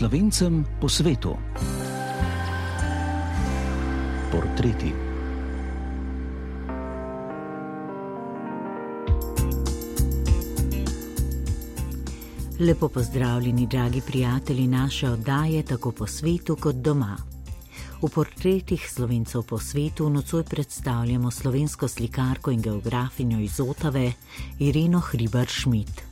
slovencem po svetu. Portreti. Lepo pozdravljeni, dragi prijatelji naše oddaje, tako po svetu kot doma. V portretih slovencev po svetu nocoj predstavljamo slovensko slikarko in geografinjo iz Otave Ireno Hribar Schmidt.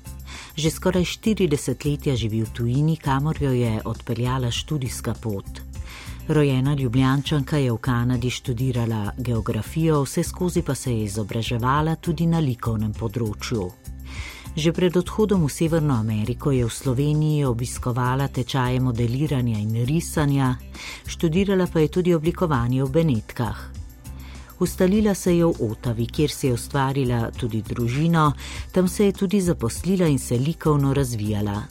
Že skoraj 40 let živi v tujini, kamor jo je odpeljala študijska pot. Rojena ljubljančanka je v Kanadi študirala geografijo, vse skozi pa se je izobraževala tudi na likovnem področju. Že pred odhodom v Severno Ameriko je v Sloveniji obiskovala tečaje modeliranja in risanja, študirala pa je tudi oblikovanje v Benetkah. Ustalila se je v Otavi, kjer si je ustvarila tudi družino, tam se je tudi zaposlila in se likovno razvijala.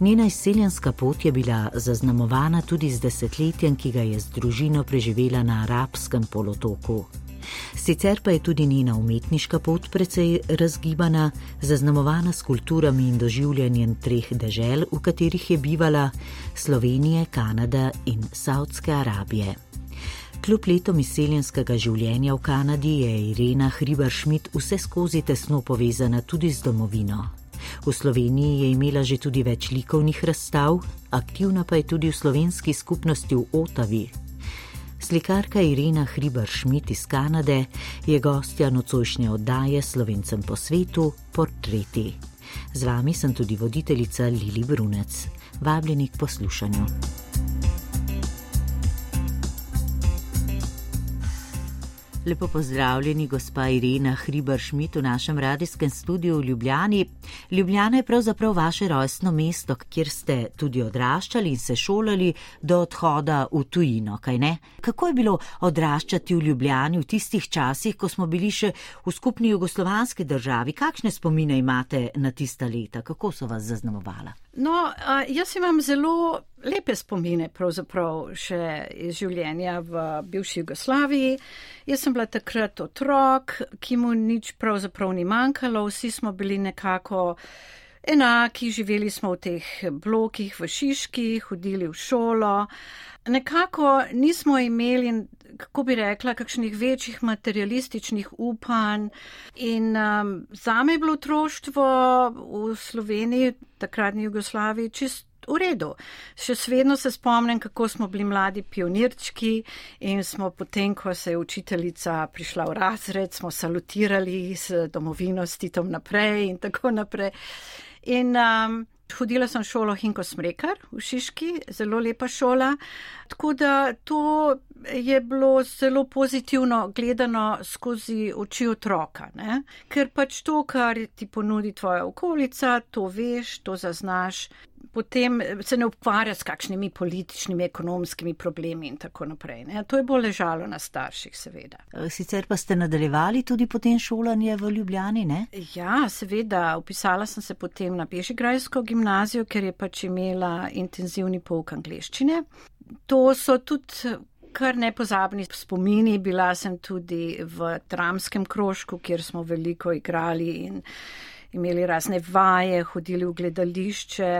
Njena izseljenska pot je bila zaznamovana tudi z desetletjem, ki ga je z družino preživela na arabskem polotoku. Sicer pa je tudi njena umetniška pot precej razgibana, zaznamovana s kulturami in doživljanjem treh dežel, v katerih je bivala Slovenije, Kanada in Saudske Arabije. Kljub letom izseljenskega življenja v Kanadi je Irena Hribar Schmidt vse skozi tesno povezana tudi z domovino. V Sloveniji je imela že tudi več likovnih razstav, aktivna pa je tudi v slovenski skupnosti v Otavi, Slikarka Irena Hribar Schmidt iz Kanade je gostja nocojšnje oddaje Slovencem po svetu Portreti. Z vami sem tudi voditeljica Lili Brunec. Vabljeni k poslušanju. Lepo pozdravljeni, gospa Irena Hribar Šmit v našem radijskem studiu v Ljubljani. Ljubljana je pravzaprav vaše rojstno mesto, kjer ste tudi odraščali in se šolali do odhoda v tujino, kaj ne? Kako je bilo odraščati v Ljubljani v tistih časih, ko smo bili še v skupni jugoslovanski državi? Kakšne spomine imate na tista leta? Kako so vas zaznamovala? No, jaz imam zelo lepe spomine, pravzaprav še iz življenja v bivši Jugoslaviji. Jaz sem bila takrat otrok, ki mu nič pravzaprav ni manjkalo, vsi smo bili nekako enaki, živeli smo v teh blokih v Šiški, hodili v šolo. Nekako nismo imeli kako bi rekla, kakšnih večjih materialističnih upanj. In um, za me je bilo otroštvo v Sloveniji, takratni Jugoslaviji, čist. V redu. Še vedno se spomnim, kako smo bili mladi pionirčki in smo potem, ko se je učiteljica prišla v razred, smo salutirali s domovino, s titom naprej in tako naprej. In um, Hodila sem v šolo Hinko Smrekar v Šiški, zelo lepa šola. Tako da to je bilo zelo pozitivno gledano skozi oči otroka, ne? ker pač to, kar ti ponudi tvoja okolica, to veš, to zaznaš, potem se ne ukvarja s kakšnimi političnimi, ekonomskimi problemi in tako naprej. Ne? To je bolj ležalo na starših, seveda. E, sicer pa ste nadaljevali tudi potem šolanje v Ljubljani, ne? Ja, seveda. Upisala sem se potem na Bežigrajsko gimnazijo, ker je pač imela intenzivni pouk angliščine. To so tudi. Kar nepozabni spomini, bila sem tudi v tramskem krožku, kjer smo veliko igrali in imeli razne vaje, hodili v gledališče.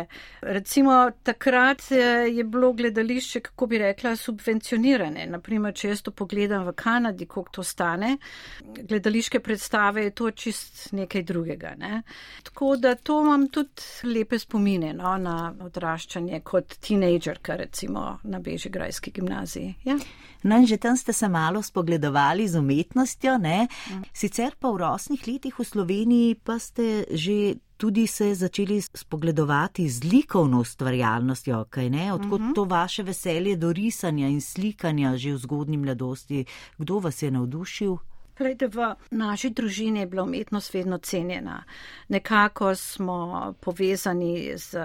Recimo takrat eh, je bilo gledališče, kako bi rekla, subvencionirane. Naprimer, če jaz to pogledam v Kanadi, koliko to stane, gledališke predstave je to čist nekaj drugega. Ne? Tako da to imam tudi lepe spomine no, na odraščanje kot tinejdžerka, recimo na Bežigrajski gimnaziji. Ja? No, in že tam ste se malo spogledovali z umetnostjo, ne? Mm. Sicer pa v rosnih letih v Sloveniji pa ste že tudi se začeli spogledovati z likovno ustvarjalnostjo, kaj ne? Odkot mm -hmm. to vaše veselje do risanja in slikanja že v zgodnji mladosti? Kdo vas je navdušil? Glede, v naši družini je bila umetnost vedno cenjena. Nekako smo povezani z,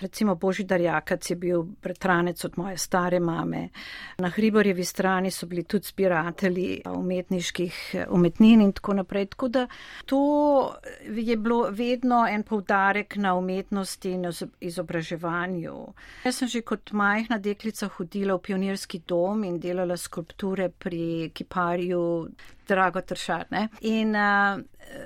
recimo, Božidar Jakac je bil bratranec od moje stare mame. Na Hriborjevi strani so bili tudi zbiratelji umetniških umetnin in tako naprej. Tako da to je bilo vedno en povdarek na umetnosti in izobraževanju. Jaz sem že kot majhna deklica hodila v pionirski dom in delala skulpture pri kiparju drago tršarne. In uh,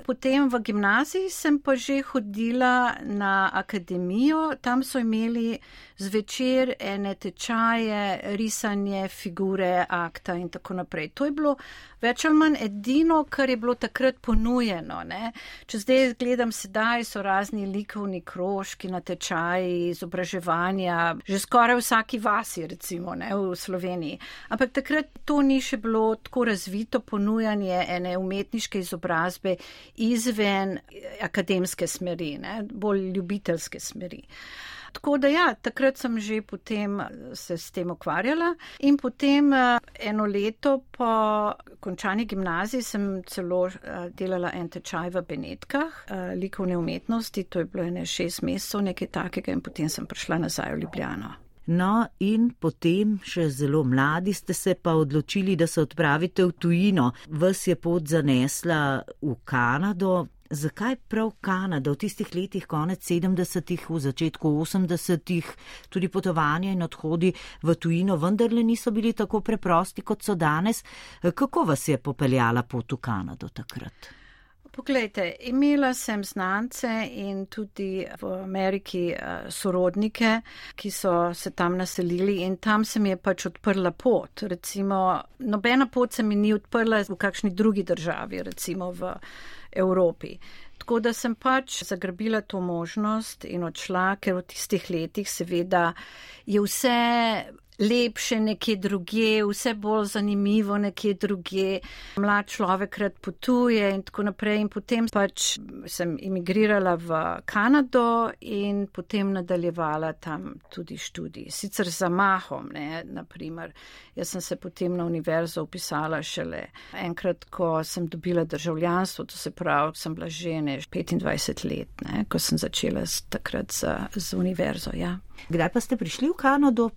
potem v gimnaziji sem pa že hodila na akademijo, tam so imeli zvečer ene tečaje, risanje, figure, akta in tako naprej. To je bilo več ali manj edino, kar je bilo takrat ponujeno. Ne? Če zdaj gledam sedaj, so razni likovni krožki na tečaji, izobraževanja, že skoraj vsaki vasi, recimo ne, v Sloveniji. Ampak takrat to ni še bilo tako razvito ponujanje ene umetniške izobrazbe izven akademske smeri, ne, bolj ljubiteljske smeri. Tako da ja, takrat sem že potem se s tem ukvarjala in potem eno leto po končani gimnaziji sem celo delala en tečaj v Benetkah, likovne umetnosti, to je bilo ene šest mesecev, nekaj takega in potem sem prišla nazaj v Ljubljano. No, in potem, še zelo mladi, ste se pa odločili, da se odpravite v tujino. Vas je pot zanesla v Kanado. Zakaj prav Kanada v tistih letih, konec 70-ih, v začetku 80-ih, tudi potovanja in odhodi v tujino vendarle niso bili tako preprosti, kot so danes? Kako vas je popeljala pot v Kanado takrat? Poglejte, imela sem znance in tudi v Ameriki uh, sorodnike, ki so se tam naselili in tam se mi je pač odprla pot. Recimo, nobena pot se mi ni odprla v kakšni drugi državi, recimo v Evropi. Tako da sem pač zagrabila to možnost in odšla, ker v tistih letih seveda je vse lepše nekje druge, vse bolj zanimivo nekje druge. Mlad človek rad potuje in tako naprej. In potem pač sem imigrirala v Kanado in potem nadaljevala tam tudi študij. Sicer za mahom, ne, naprimer. Jaz sem se potem na univerzo upisala šele enkrat, ko sem dobila državljanstvo, to se pravi, sem bila žene 25 let, ne, ko sem začela takrat z, z univerzo. Ja. Kdaj pa ste prišli v Kanado?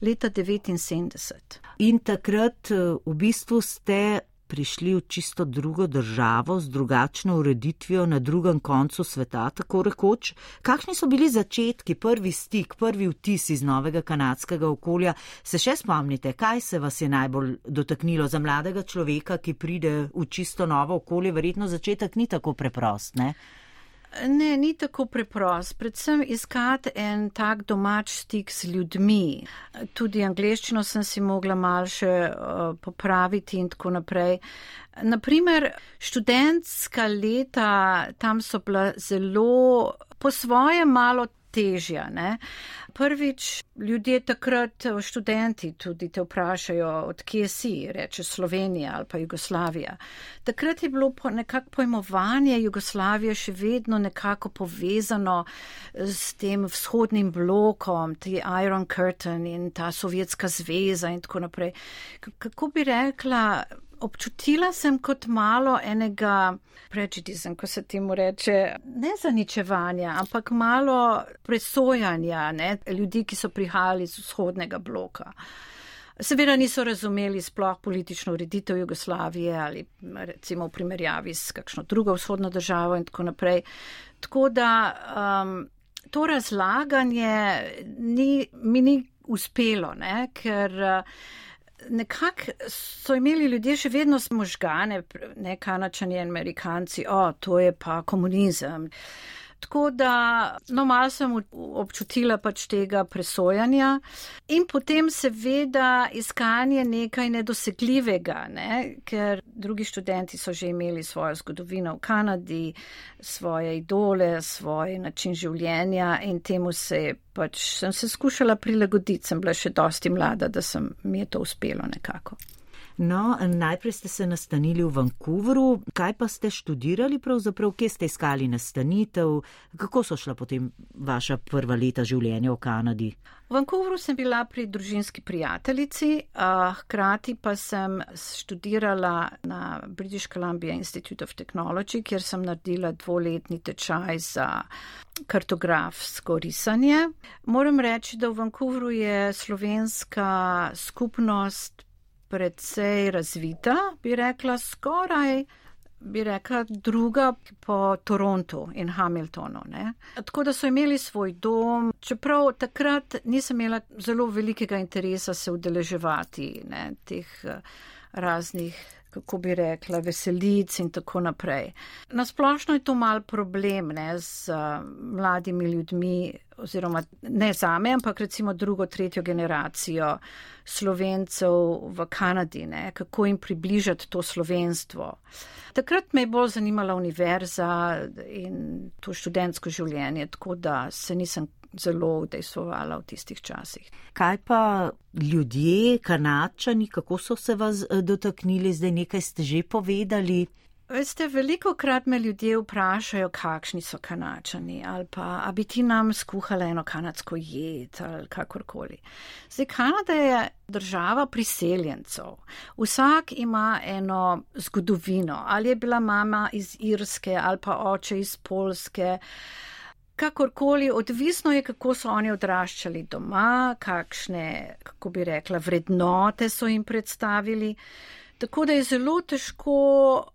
Leta 79. In takrat v bistvu ste prišli v čisto drugo državo z drugačno ureditvijo na drugem koncu sveta, tako rekoč. Kakšni so bili začetki, prvi stik, prvi vtis iz novega kanadskega okolja? Se še spomnite, kaj se vas je najbolj dotaknilo za mladega človeka, ki pride v čisto novo okolje? Verjetno začetek ni tako preprost, ne? Ne, ni tako preprost. Predvsem iskati en tak domač stik z ljudmi. Tudi angliščino sem si mogla mal še uh, popraviti in tako naprej. Naprimer, študentska leta tam so bila zelo po svoje malo težja. Ne? Prvič, ljudje takrat, študenti tudi te vprašajo, odkje si, reče Slovenija ali pa Jugoslavija. Takrat je bilo po nekako pojmovanje Jugoslavije še vedno nekako povezano s tem vzhodnim blokom, ti Iron Curtain in ta Sovjetska zveza in tako naprej. Kako bi rekla, občutila sem kot malo enega prejudizem, ko se temu reče, ne zaničevanja, ampak malo presojanja ne, ljudi, ki so prihajali iz vzhodnega bloka. Seveda niso razumeli sploh politično ureditev Jugoslavije ali recimo v primerjavi s kakšno drugo vzhodno državo in tako naprej. Tako da um, to razlaganje ni, mi ni uspelo, ne, ker uh, nekako so imeli ljudje še vedno možgane, ne kanačani in amerikanci, o, to je pa komunizem. Tako da, no, malo sem občutila pač tega presojanja in potem seveda iskanje nekaj nedosegljivega, ne? ker drugi študenti so že imeli svojo zgodovino v Kanadi, svoje idole, svoj način življenja in temu se pač, sem se skušala prilagoditi, sem bila še dosti mlada, da sem mi je to uspelo nekako. No, najprej ste se nastanili v Vancouvru, kaj pa ste študirali pravzaprav, kje ste iskali nastanitev, kako so šla potem vaša prva leta življenja v Kanadi? V Vancouvru sem bila pri družinski prijateljici, hkrati pa sem študirala na British Columbia Institute of Technology, kjer sem naredila dvoletni tečaj za kartografsko risanje. Moram reči, da v Vancouvru je slovenska skupnost precej razvita, bi rekla skoraj, bi rekla druga po Torontu in Hamiltonu. Ne? Tako da so imeli svoj dom, čeprav takrat nisem imela zelo velikega interesa se udeleževati ne, teh raznih kako bi rekla, veselic in tako naprej. Nasplošno je to mal problem ne, z uh, mladimi ljudmi, oziroma ne zame, ampak recimo drugo, tretjo generacijo slovencev v Kanadi, ne, kako jim približati to slovenstvo. Takrat me je bolj zanimala univerza in to študentsko življenje, tako da se nisem zelo udejstvovala v tistih časih. Kaj pa ljudje, kanačani, kako so se vas eh, dotaknili, zdaj nekaj ste že povedali? Veste, veliko krat me ljudje vprašajo, kakšni so kanačani ali pa, a bi ti nam skuhala eno kanadsko jed ali kakorkoli. Zdaj, Kanada je država priseljencev. Vsak ima eno zgodovino, ali je bila mama iz Irske ali pa oče iz Polske. Kakorkoli, odvisno je, kako so oni odraščali doma, kakšne, kako bi rekla, vrednote so jim predstavili. Tako da je zelo težko,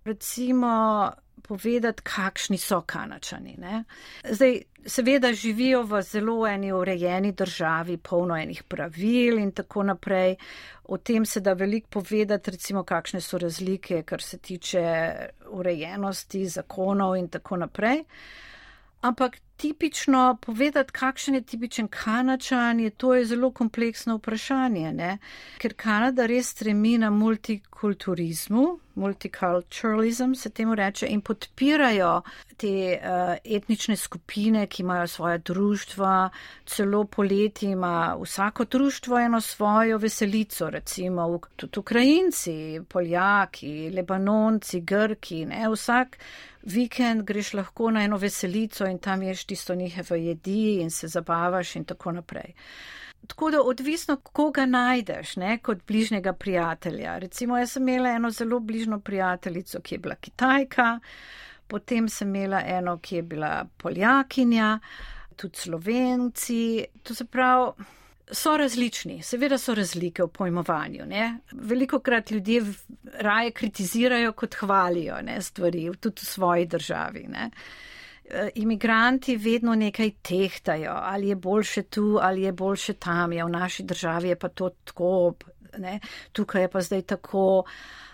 recimo, povedati, kakšni so kanačani. Ne? Zdaj, seveda živijo v zelo eni urejeni državi, polno enih pravil in tako naprej. O tem se da veliko povedati, recimo, kakšne so razlike, kar se tiče urejenosti, zakonov in tako naprej. Ampak tipično povedati, kakšen je tipičen kanačan, je to je zelo kompleksno vprašanje, ne? ker Kanada res stremi na multikulturizmu, multiculturalizem se temu reče, in podpirajo te uh, etnične skupine, ki imajo svoje društva, celo poleti ima vsako društvo eno svojo veselico, recimo tudi Ukrajinci, Poljaki, Lebanonci, Grki, ne? vsak vikend greš lahko na eno veselico in tam ješ tisto njihove jedi in se zabavaš in tako naprej. Tako da odvisno, koga najdeš, ne, kot bližnjega prijatelja. Recimo, jaz sem imela eno zelo bližno prijateljico, ki je bila Kitajka, potem sem imela eno, ki je bila Poljakinja, tudi Slovenci. To se pravi, so različni, seveda so razlike v pojmovanju. Ne? Veliko krat ljudje raje kritizirajo, kot hvalijo ne, stvari, tudi v svoji državi. Ne? E, imigranti vedno nekaj tehtajo, ali je boljše tu, ali je boljše tam, ja, v naši državi je pa to tako, ne? tukaj je pa zdaj tako.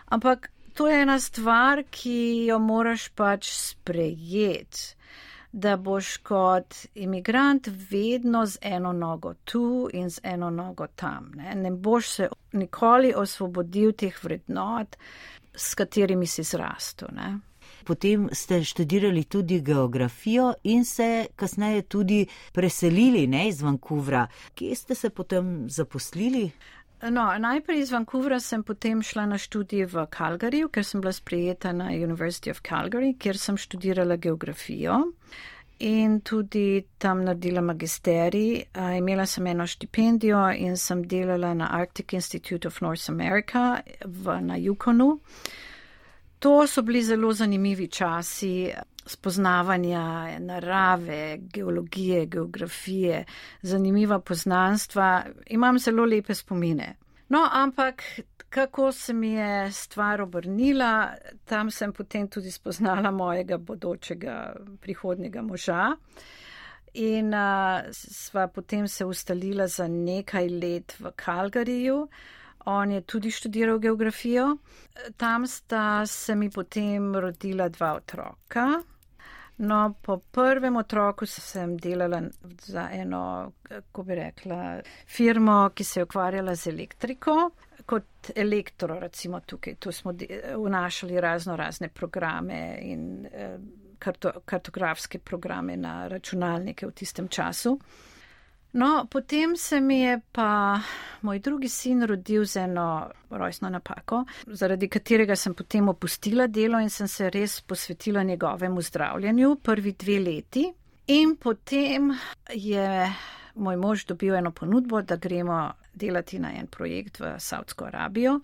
Ampak to je ena stvar, ki jo moraš pač sprejeti da boš kot imigrant vedno z eno nogo tu in z eno nogo tam. Ne, ne boš se nikoli osvobodil teh vrednot, s katerimi si zrastel. Ne. Potem ste študirali tudi geografijo in se kasneje tudi preselili ne, iz Vancouvra. Kje ste se potem zaposlili? No, najprej iz Vancouvra sem potem šla na študij v Calgaryju, ker sem bila sprejeta na University of Calgary, kjer sem študirala geografijo in tudi tam naredila magisterij. Imela sem eno štipendijo in sem delala na Arctic Institute of North America v, na Yukonu. To so bili zelo zanimivi časi spoznavanja narave, geologije, geografije, zanimiva poznanstva. Imam zelo lepe spomine. No, ampak kako se mi je stvar obrnila, tam sem potem tudi spoznala mojega bodočega prihodnjega moža. In uh, sva potem se ustalila za nekaj let v Kalgariju. On je tudi študiral geografijo. Tam sta se mi potem rodila dva otroka. No, po prvem otroku sem delala za eno, kako bi rekla, firmo, ki se je ukvarjala z elektriko. Kot elektro, recimo tukaj, tu smo vnašali razno razne programe in eh, karto, kartografske programe na računalnike v tistem času. No, potem se mi je pa moj drugi sin rodil z eno rojstno napako, zaradi katerega sem potem opustila delo in sem se res posvetila njegovemu zdravljenju prvi dve leti. In potem je moj mož dobil eno ponudbo, da gremo delati na en projekt v Saudsko Arabijo.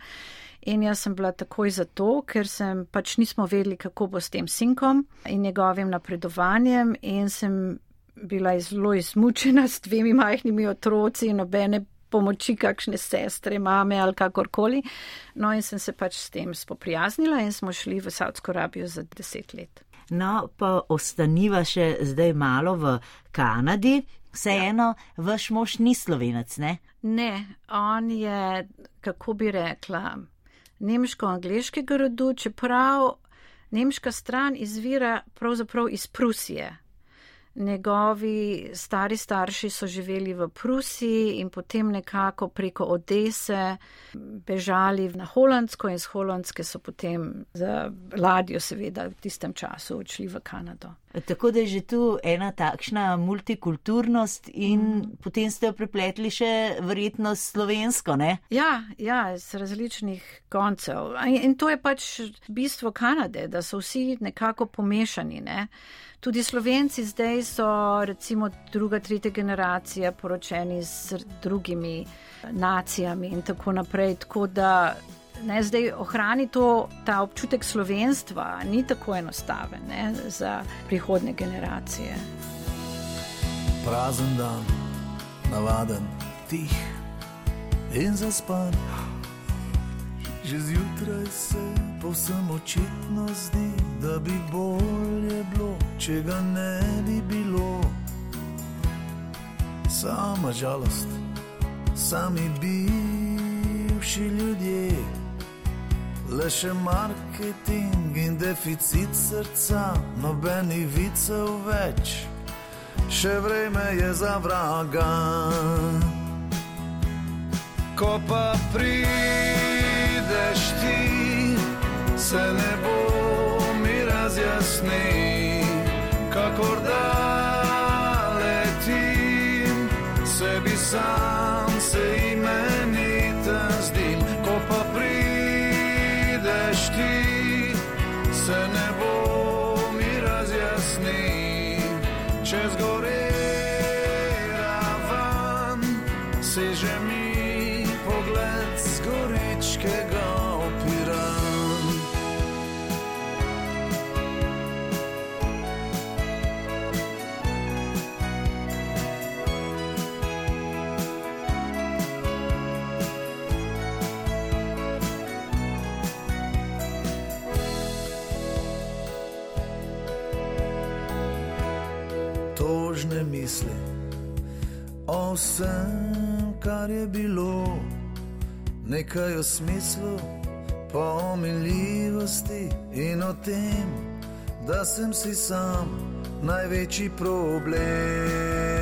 In jaz sem bila takoj za to, ker sem pač nismo vedeli, kako bo s tem sinkom in njegovim napredovanjem in sem bila zelo izmučena s dvemi majhnimi otroci nobene pomoči, kakšne sestre, mame ali kakorkoli. No in sem se pač s tem spoprijaznila in smo šli v Saudsko Arabijo za deset let. No, pa ostaniva še zdaj malo v Kanadi. Vseeno, ja. vaš mož ni slovenec, ne? Ne, on je, kako bi rekla, nemško-angliškega rodu, čeprav nemška stran izvira pravzaprav iz Prusije. Njegovi stari starši so živeli v Prusiji in potem nekako preko Odese bežali na Holandsko in z Holandske so potem za ladjo seveda v tistem času odšli v Kanado. Tako da je že tu ena takšna multikulturnost in mm. potem ste jo prepletli še verjetno slovensko, ne? Ja, ja, z različnih koncev. In to je pač bistvo Kanade, da so vsi nekako pomešani, ne? Tudi slovenci zdaj so recimo druga, tretja generacija poročeni z drugimi nacijami in tako naprej. Tako da ne, zdaj ohrani to, ta občutek slovenstva, ni tako enostaven ne, za prihodne generacije. Prazen dan, navaden, tih in zaspan. Že zjutraj se povsem očitno zdi, da bi bolje bilo, če ga ne bi bilo. Sama žalost, sami bivši ljudje, le še marketing in deficit srca, nobenih vicev več, še vreme je za vraga. Ko pa prideš ti, se ne bo mi razjasni, kakor da letim, sebi sam misli o vsem, kar je bilo, nekaj o smislu, pa o miljivosti in o tem, da sem si sam največji problem.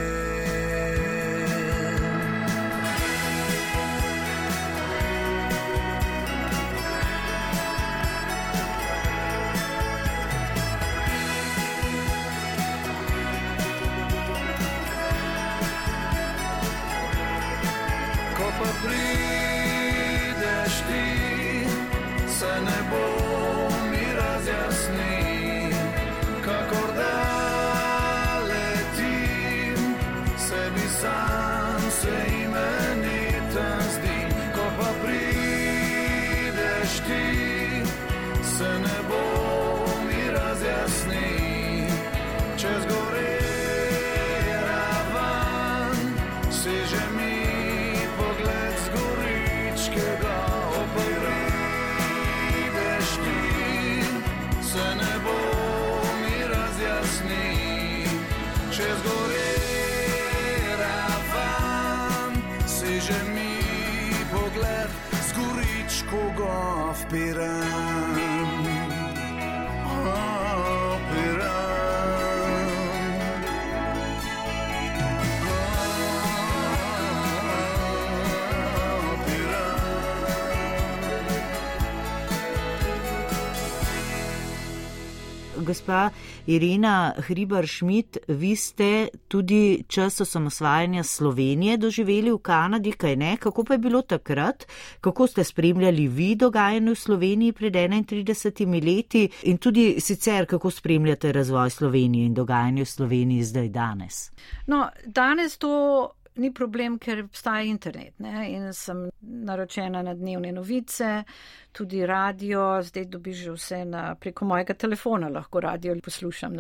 Gospa Irina Hribar-Šmit, vi ste tudi čas osamosvajanja Slovenije doživeli v Kanadi, kaj ne? Kako pa je bilo takrat? Kako ste spremljali vi dogajanje v Sloveniji pred 31 leti in tudi sicer, kako spremljate razvoj Slovenije in dogajanje v Sloveniji zdaj danes? No, danes to ni problem, ker obstaja internet ne? in sem naročena na dnevne novice, tudi radio, zdaj dobiš že vse na, preko mojega telefona, lahko radio poslušam.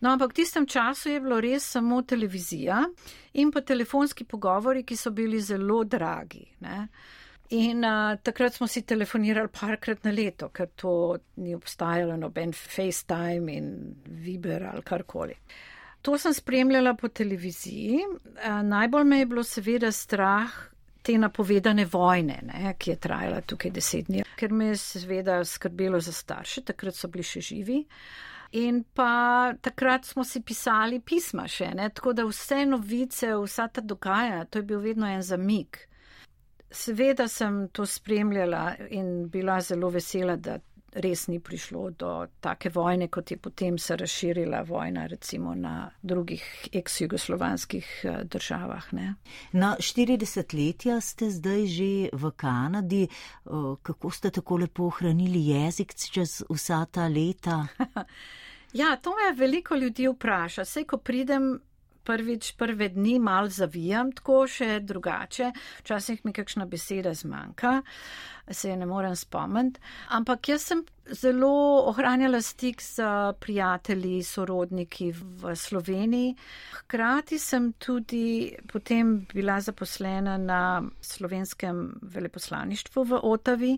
No, ampak v tistem času je bilo res samo televizija in pa telefonski pogovori, ki so bili zelo dragi. Ne? In uh, takrat smo si telefonirali parkrat na leto, ker to ni obstajalo, noben FaceTime in Viber ali karkoli. To sem spremljala po televiziji. Najbolj me je bilo seveda strah te napovedane vojne, ne, ki je trajala tukaj deset dni, ker me je seveda skrbelo za starše, takrat so bili še živi. In pa takrat smo si pisali pisma še, ne, tako da vse novice, vsa ta dogajanja, to je bil vedno en zamik. Seveda sem to spremljala in bila zelo vesela, da res ni prišlo do take vojne, kot je potem se razširila vojna recimo na drugih ex-jugoslovanskih eh, državah. Ne. Na 40 letja ste zdaj že v Kanadi. Kako ste tako lepo ohranili jezik čez vsa ta leta? ja, to me veliko ljudi vpraša. Sej, ko pridem prvič, prve dni mal zavijam, tako še drugače, včasih mi kakšna beseda zmanjka, se je ne morem spomniti. Ampak jaz sem zelo ohranjala stik s prijatelji, sorodniki v Sloveniji. Hkrati sem tudi potem bila zaposlena na slovenskem veleposlaništvu v Otavi.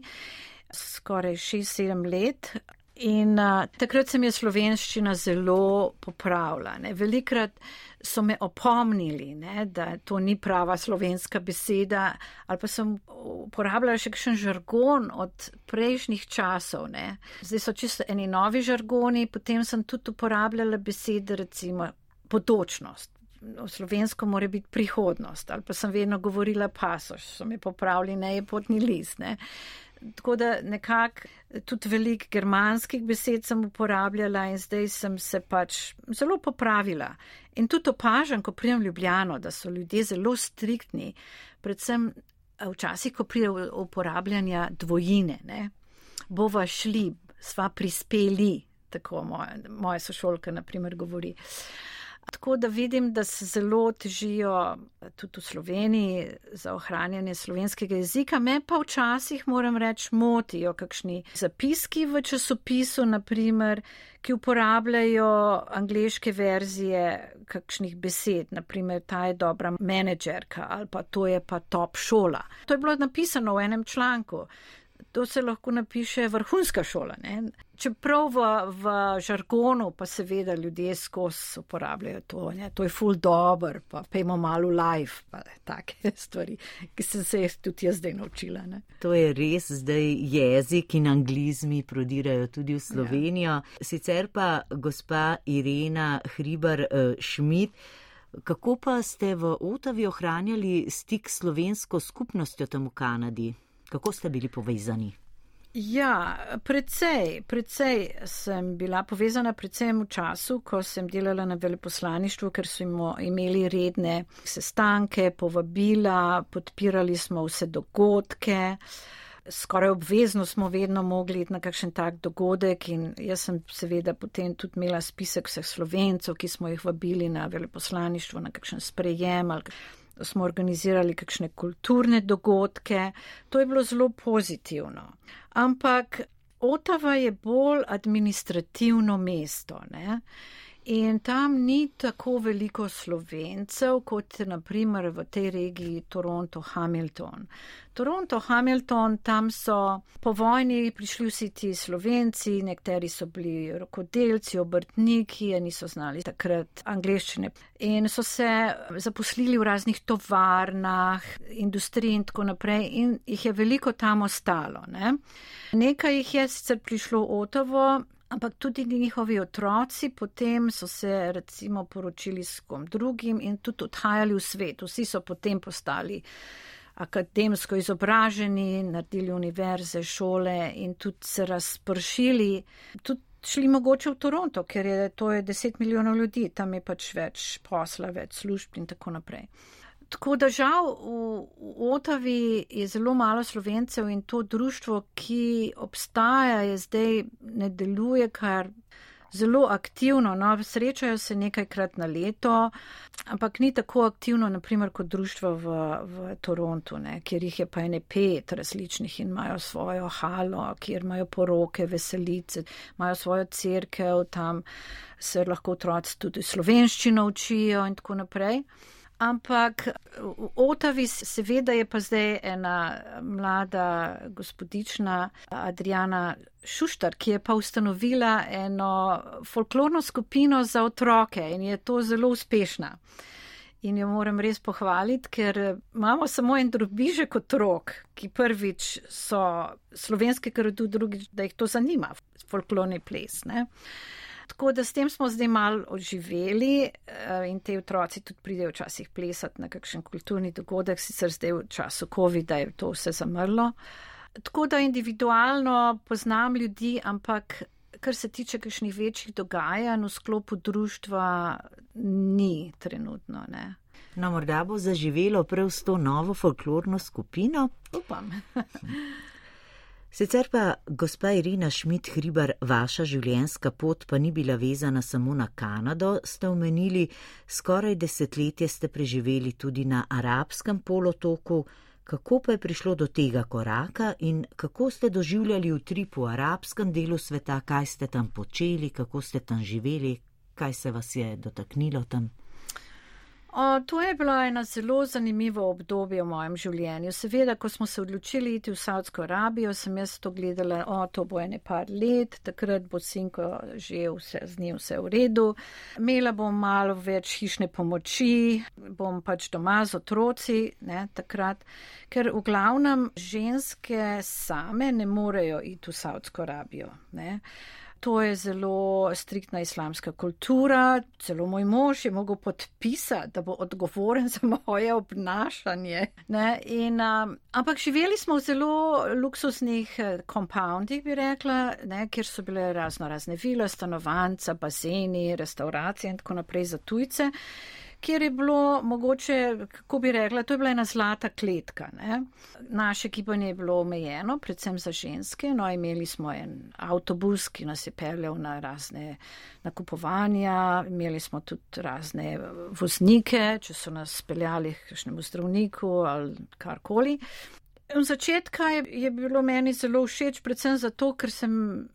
Skoraj 6-7 let, In uh, takrat se mi je slovenščina zelo popravila. Ne. Velikrat so me opomnili, ne, da to ni prava slovenska beseda, ali pa sem uporabljala še kakšen žargon od prejšnjih časov. Ne. Zdaj so čisto eni novi žargoni, potem sem tudi uporabljala besede, recimo potočnost. V slovensko mora biti prihodnost, ali pa sem vedno govorila pasoš, so me popravili, ne je potni list. Ne. Tako da nekako tudi velik germanskih besed sem uporabljala in zdaj sem se pač zelo popravila. In tudi opažam, ko prijem Ljubljano, da so ljudje zelo striktni, predvsem včasih, ko prije uporabljanja dvojine, ne, bova šli, sva prispeli, tako moja, moja sošolka naprimer govori. Uh, Tako da vidim, da se zelo težijo tudi v Sloveniji za ohranjanje slovenskega jezika. Me pa včasih, moram reči, motijo kakšni zapiski v časopisu, naprimer, ki uporabljajo angliške verzije kakšnih besed, naprimer, ta je dobra menedžerka ali pa to je pa top šola. To je bilo napisano v enem članku. To se lahko napiše vrhunska šola. Ne? Čeprav v, v žargonu pa seveda ljudje skozi uporabljajo to, ne? to je full dobr, pa pejmo malo live, pa take stvari, ki sem se jih tudi jaz zdaj naučila. Ne? To je res zdaj jezik in anglizmi prodirajo tudi v Slovenijo. Ja. Sicer pa gospa Irena Hribar Šmit. Uh, Kako pa ste v Otavi ohranjali stik s slovensko skupnostjo tam v Kanadi? Kako ste bili povezani? Ja, precej, precej sem bila povezana, predvsem v času, ko sem delala na veleposlaništvu, ker smo imeli redne sestanke, povabila, podpirali smo vse dogodke. Skoraj obvezno smo vedno mogli iti na kakšen tak dogodek in jaz sem seveda potem tudi imela spisek vseh slovencov, ki smo jih vabili na veleposlaništvo, na kakšen sprejem ali smo organizirali kakšne kulturne dogodke, to je bilo zelo pozitivno. Ampak Otava je bolj administrativno mesto. Ne? In tam ni tako veliko slovencev, kot naprimer v tej regiji Toronto-Hamilton. Toronto-Hamilton, tam so po vojni prišli vsi ti slovenci, nekateri so bili rokodelci, obrtniki, niso znali takrat angliščine in so se zaposlili v raznih tovarnah, industriji in tako naprej in jih je veliko tam ostalo. Ne? Nekaj jih je sicer prišlo v Otovo, Ampak tudi njihovi otroci potem so se recimo poročili s kom drugim in tudi odhajali v svet. Vsi so potem postali akademsko izobraženi, naredili univerze, šole in tudi se razpršili. Tudi šli mogoče v Toronto, ker je to je 10 milijonov ljudi, tam je pač več posla, več služb in tako naprej. Tako da žal v, v Otavi je zelo malo slovencev in to društvo, ki obstaja, je zdaj ne deluje kar zelo aktivno. No, srečajo se nekajkrat na leto, ampak ni tako aktivno, naprimer, kot društvo v, v Torontu, ne, kjer jih je pa ene pet različnih in imajo svojo halo, kjer imajo poroke, veselice, imajo svojo crkev, tam se lahko otroci tudi slovenščino učijo in tako naprej. Ampak v Otavi seveda je pa zdaj ena mlada gospodična Adriana Šuštar, ki je pa ustanovila eno folklorno skupino za otroke in je to zelo uspešna. in jo moram res pohvaliti, ker imamo samo en drobižek otrok, ki prvič so slovenski, ker tudi drugič, da jih to zanima, folklorni ples. Ne? Tako da s tem smo zdaj mal oživeli eh, in te otroci tudi pridejo včasih plesati na kakšen kulturni dogodek, sicer zdaj v času COVID-a je to vse zamrlo. Tako da individualno poznam ljudi, ampak kar se tiče kakšnih večjih dogajanj v sklopu društva, ni trenutno. Ne. No, morda bo zaživelo prav s to novo folklorno skupino. Upam. Sicer pa, gospa Irina Šmit-Hribar, vaša življenjska pot pa ni bila vezana samo na Kanado, ste omenili, skoraj desetletje ste preživeli tudi na arabskem polotoku. Kako pa je prišlo do tega koraka in kako ste doživljali utrip v arabskem delu sveta, kaj ste tam počeli, kako ste tam živeli, kaj se vas je dotaknilo tam? O, to je bilo eno zelo zanimivo obdobje v mojem življenju. Seveda, ko smo se odločili iti v Saudsko Arabijo, sem jaz to gledala, o, to bo ene par let, takrat bo sinko že vse, z njim vse v redu. Imela bom malo več hišne pomoči, bom pač doma z otroci, ne, takrat, ker v glavnem ženske same ne morejo iti v Saudsko Arabijo. Ne. To je zelo striktna islamska kultura. Celo moj mož je mogel podpisati, da bo odgovoren za moje obnašanje. In, um, ampak živeli smo v zelo luksuznih kompoundih, bi rekla, ne, kjer so bile razno razne vile, stanovanca, bazeni, restauracije in tako naprej za tujce kjer je bilo mogoče, kako bi rekla, to je bila ena zlata kletka. Ne? Naše gibanje je bilo omejeno, predvsem za ženske. No, imeli smo en avtobus, ki nas je peljal na razne nakupovanja, imeli smo tudi razne voznike, če so nas peljali k kakšnemu zdravniku ali karkoli. V začetku je, je bilo meni zelo všeč, predvsem zato, ker sem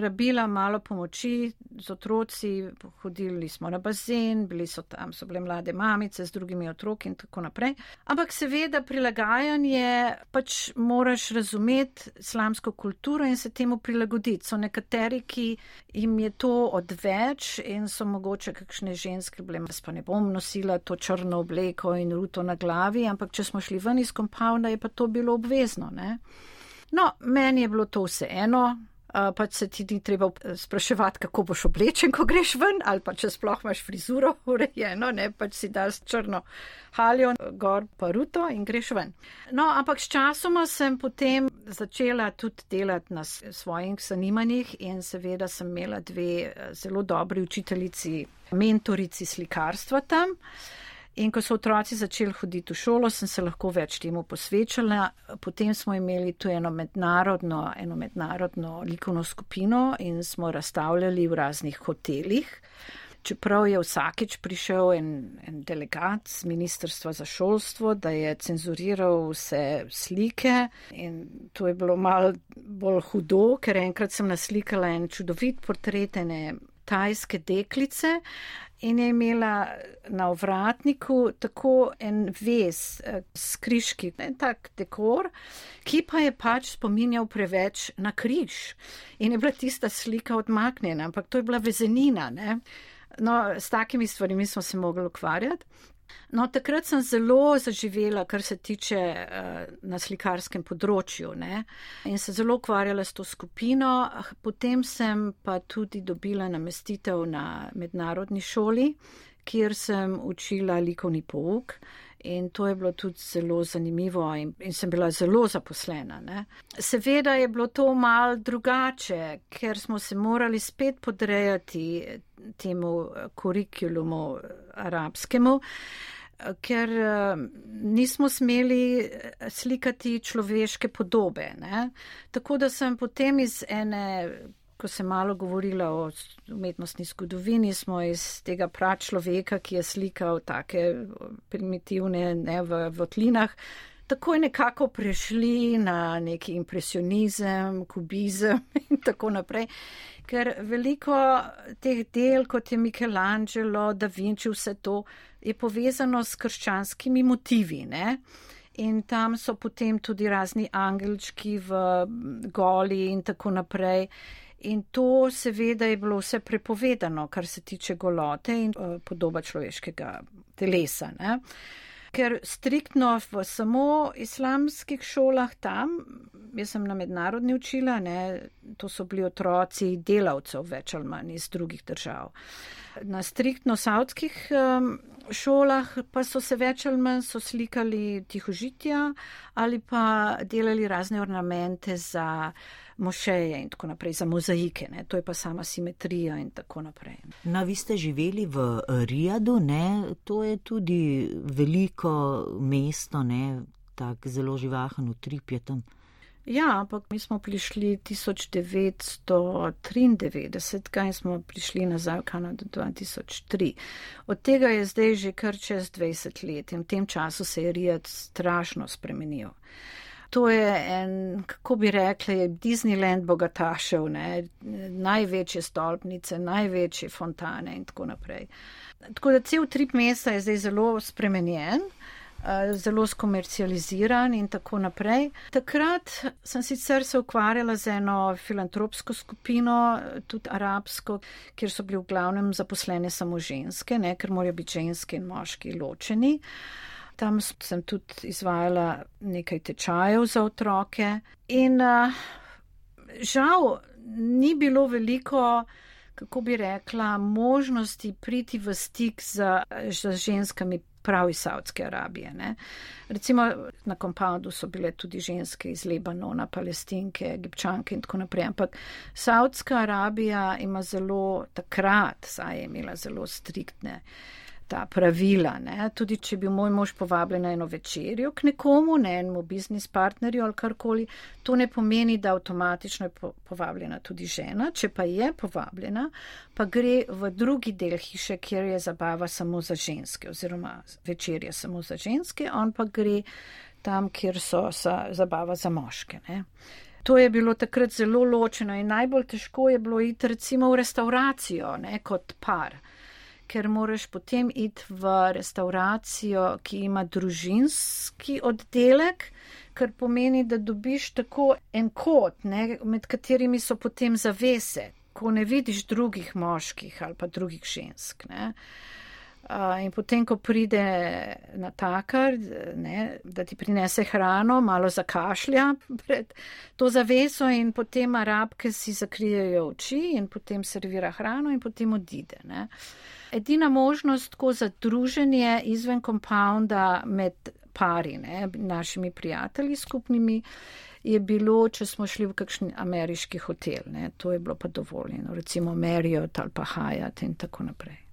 rabila malo pomoči z otroci, hodili smo na bazen, bili so tam, so bile mlade mamice z drugimi otroki in tako naprej. Ampak seveda prilagajanje pač moraš razumeti islamsko kulturo in se temu prilagoditi. So nekateri, ki jim je to odveč in so mogoče kakšne ženske, bile, jaz pa ne bom nosila to črno obleko in ruto na glavi, ampak če smo šli ven iz kompavna, je pa to bilo obvezno. Ne? No, meni je bilo to vseeno, pač se ti ni treba spraševati, kako boš oblečen, ko greš ven, ali pa če sploh imaš frizuro urejeno, ne pač si daš črno haljo, gor pa ruto in greš ven. No, ampak s časoma sem potem začela tudi delati na svojih zanimanjih in seveda sem imela dve zelo dobri učiteljici, mentorici slikarstva tam. In ko so otroci začeli hoditi v šolo, sem se lahko več temu posvečala. Potem smo imeli tu eno mednarodno, eno mednarodno likovno skupino in smo razstavljali v raznih hotelih. Čeprav je vsakeč prišel en, en delegat z Ministrstva za šolstvo, da je cenzuriral vse slike in to je bilo mal bolj hudo, ker enkrat sem naslikala en čudovit portret ene tajske deklice, in je imela na ovratniku tako en vez eh, s križki, en tak dekor, ki pa je pač spominjal preveč na križ. In je bila tista slika odmaknjena, ampak to je bila vezenina. Ne? No, s takimi stvarmi smo se mogli ukvarjati. No, takrat sem zelo zaživela, kar se tiče uh, na slikarskem področju ne? in se zelo ukvarjala s to skupino. Potem sem pa tudi dobila namestitev na mednarodni šoli, kjer sem učila likovni pouk. In to je bilo tudi zelo zanimivo, in, in sem bila zelo zaposlena. Ne. Seveda je bilo to mal drugače, ker smo se morali spet podrejati temu kurikulumu arabskemu, ker nismo smeli slikati človeške podobe. Ne. Tako da sem potem iz ene ko sem malo govorila o umetnostni zgodovini, smo iz tega pračloveka, ki je slikal take primitivne ne v votlinah, takoj nekako prešli na neki impresionizem, kubizem in tako naprej. Ker veliko teh del, kot je Michelangelo, Da Vinci, vse to je povezano s krščanskimi motivi. Ne? In tam so potem tudi razni angelčki v goli in tako naprej. In to seveda je bilo vse prepovedano, kar se tiče golote in uh, podoba človeškega telesa. Ne? Ker striktno v samo islamskih šolah tam, jaz sem na mednarodni učila, ne, to so bili otroci delavcev več ali manj iz drugih držav. Na striktno savdskih um, šolah pa so se več ali manj so slikali tihožitja ali pa delali razne ornamente za mošeje in tako naprej, za mozaike, ne? to je pa sama simetrija in tako naprej. No, vi ste živeli v Rijadu, ne? to je tudi veliko mesto, ne? tak zelo živahen utrip je tam. Ja, ampak mi smo prišli 1993 in smo prišli nazaj v Kanado 2003. Od tega je zdaj že kar čez 20 let in v tem času se je Rijad strašno spremenil. To je en, kako bi rekli, Disneyland bogatašev, ne? največje stolpnice, največje fontane in tako naprej. Tako da cel trip mesta je zdaj zelo spremenjen. Eh, zelo skomercializiran in tako naprej. Takrat sem sicer se ukvarjala z eno filantropsko skupino, tudi arabsko, kjer so bili v glavnem zaposlene samo ženske, ne, ker morajo biti ženske in moški ločeni. Tam sem tudi izvajala nekaj tečajev za otroke in uh, žal ni bilo veliko, kako bi rekla, možnosti priti v stik z, ženskami prav iz Saudske Arabije. Ne. Recimo na kompoundu so bile tudi ženske iz Libanona, palestinke, egipčanke in tako naprej, ampak Saudska Arabija ima zelo, takrat saj je imela zelo striktne ta pravila. Ne? Tudi če bi moj mož povabljen na eno večerjo k nekomu, ne enemu biznis partnerju ali karkoli, to ne pomeni, da avtomatično je povabljena tudi žena. Če pa je povabljena, pa gre v drugi del hiše, kjer je zabava samo za ženske oziroma večerja samo za ženske, on pa gre tam, kjer so sa, zabava za moške. Ne? To je bilo takrat zelo ločeno in najbolj težko je bilo iti recimo v restauracijo, ne, kot par ker moraš potem iti v restauracijo, ki ima družinski oddelek, kar pomeni, da dobiš tako en kot, ne, med katerimi so potem zavese, ko ne vidiš drugih moških ali pa drugih žensk. Ne. Uh, in potem, ko pride na takar, ne, da ti prinese hrano, malo zakašlja pred to zaveso in potem arabke si zakrijejo oči in potem servira hrano in potem odide. Ne. Edina možnost tako za druženje izven kompounda med pari, ne, našimi prijatelji skupnimi, je bilo, če smo šli v kakšen ameriški hotel. Ne, to je bilo pa dovoljeno, recimo Marriott ali pa Hyatt in tako naprej.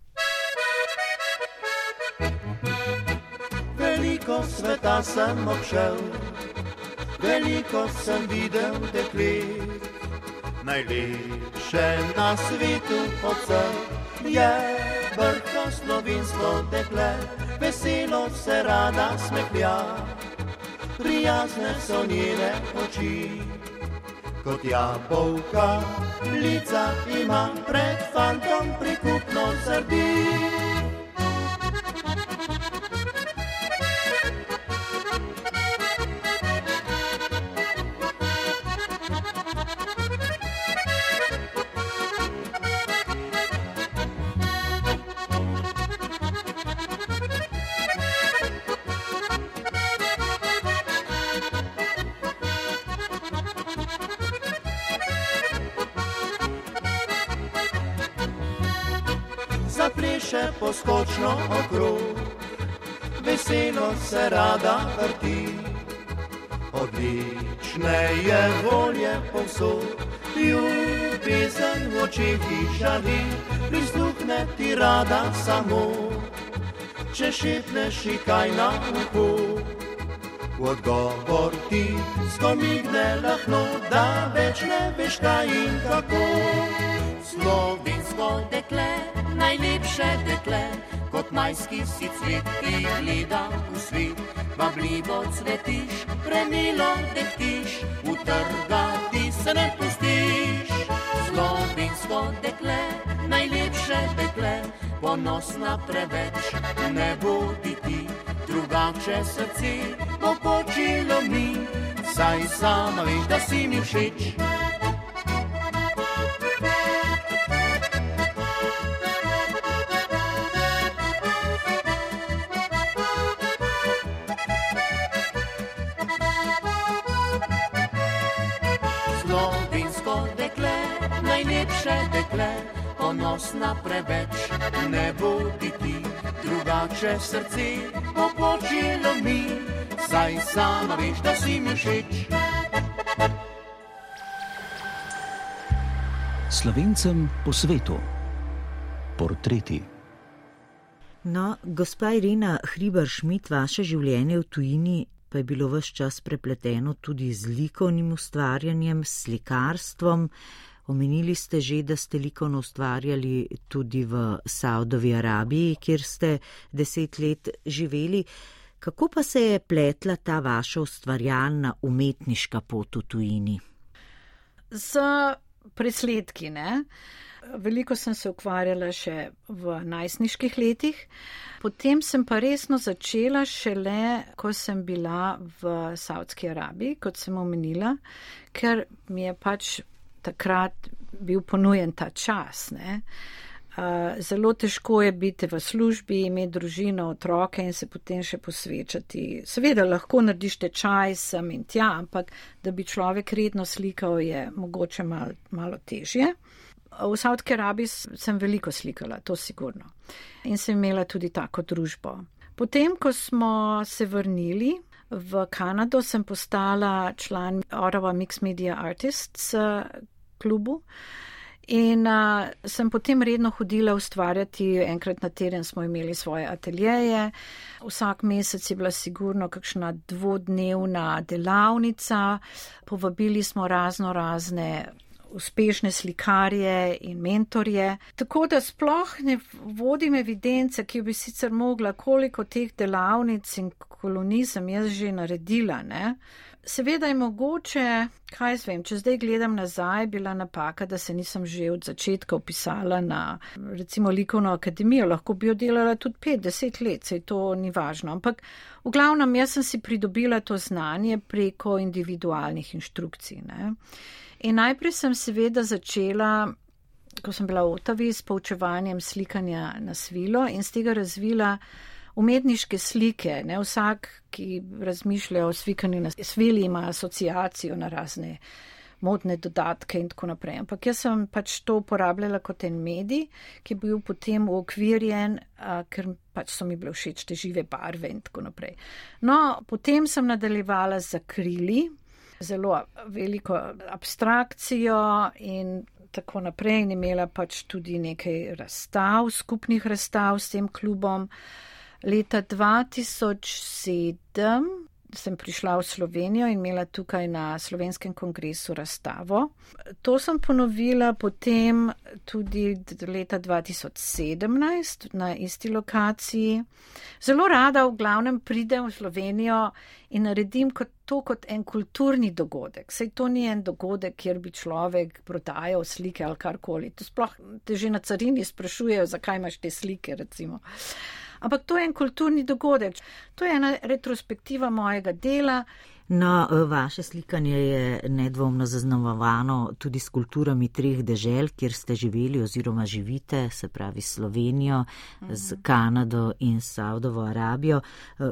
Veliko sveta sem obšel, veliko sem videl deklet, najlepše na svetu od vseh je brhko slovinsko dekle, veselo se rada smehlja, prijazne so njene oči. Kot jabolka, lica ima pred fantom prikupno srdi. Povsod, ljubezen v očih žali, prisluhne ti rada samo, če šepneš kaj na uho. V odgovor ti skomigne lahko, da več ne veš kaj in kako. Slovensko dekle najlepše dekle, kot majski si cvet, ki gleda v svet. Vabljivo cvetiš, premilo dehtiš, utrgati se ne pustiš. Slovensko dekle, najlepše dekle, ponosna preveč, ne bodi ti, drugače srce bo počilo mi, saj sama veš, da si mi všeč. Ponosna preveč, ne bodi ti, drugače srce popočilo mi, saj sama veš, da si mi všeč. Slovencem po svetu. Portreti. No, gospa Irina Hribar-Šmit, vaše življenje v tujini pa je bilo vse čas prepleteno tudi z likovnim ustvarjanjem, slikarstvom. Omenili ste že, da ste likovno ustvarjali tudi v Saudovi Arabiji, kjer ste deset let živeli. Kako pa se je pletla ta vaša ustvarjalna umetniška pot v tujini? Z presledki, ne? Veliko sem se ukvarjala še v najstniških letih, potem sem pa resno začela šele, ko sem bila v Saudski Arabiji, kot sem omenila, ker mi je pač takrat bil ponujen ta čas. Ne? Zelo težko je biti v službi, imeti družino, otroke in se potem še posvečati. Seveda lahko narediš tečaj sem in tja, ampak da bi človek redno slikal, je mogoče mal, malo težje. V Saudski Arabiji sem veliko slikala, to sigurno. In sem imela tudi tako družbo. Potem, ko smo se vrnili v Kanado, sem postala član Ottawa Mixed Media Artists klubu. In uh, sem potem redno hodila ustvarjati, enkrat na teden smo imeli svoje ateljeje, vsak mesec je bila sigurno kakšna dvodnevna delavnica, povabili smo razno razne uspešne slikarje in mentorje. Tako da sploh ne vodim evidence, ki bi sicer mogla, koliko teh delavnic in kolonij sem jaz že naredila. Ne? Seveda je mogoče, kaj zvem, če zdaj gledam nazaj, bila napaka, da se nisem že od začetka upisala na recimo likovno akademijo, lahko bi jo delala tudi 5-10 let, sej to ni važno. Ampak v glavnem jaz sem si pridobila to znanje preko individualnih inštrukcij. Ne? In najprej sem seveda začela, ko sem bila v Otavi, s poučevanjem slikanja na svilo in z tega razvila umetniške slike. Ne vsak, ki razmišlja o slikanju na svili, ima asociacijo na razne modne dodatke in tako naprej. Ampak jaz sem pač to uporabljala kot en medij, ki je bil potem uokvirjen, ker pač so mi bile všeč te žive barve in tako naprej. No, potem sem nadaljevala z akrili, zelo veliko abstrakcijo in tako naprej in imela pač tudi nekaj razstav, skupnih razstav s tem klubom. Leta 2007 sem prišla v Slovenijo in imela tukaj na slovenskem kongresu razstavo. To sem ponovila potem tudi leta 2017 na isti lokaciji. Zelo rada v glavnem pridem v Slovenijo in naredim kot to kot en kulturni dogodek. Sej to ni en dogodek, kjer bi človek prodajal slike ali karkoli. To sploh te že na carini sprašujejo, zakaj imaš te slike, recimo. Ampak to je en kulturni dogodek, to je ena retrospektiva mojega dela. No, vaše slikanje je nedvomno zaznamovano tudi s kulturami treh dežel, kjer ste živeli oziroma živite, se pravi Slovenijo, z Kanado in Saudovo Arabijo.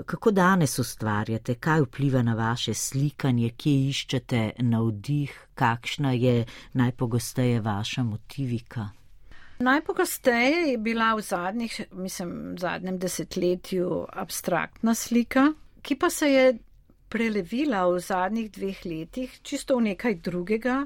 Kako danes ustvarjate, kaj vpliva na vaše slikanje, kje iščete navdih, kakšna je najpogosteje vaša motivika? Najpogosteje je bila v zadnjih, mislim, zadnjem desetletju abstraktna slika, ki pa se je prelevila v zadnjih dveh letih čisto v nekaj drugega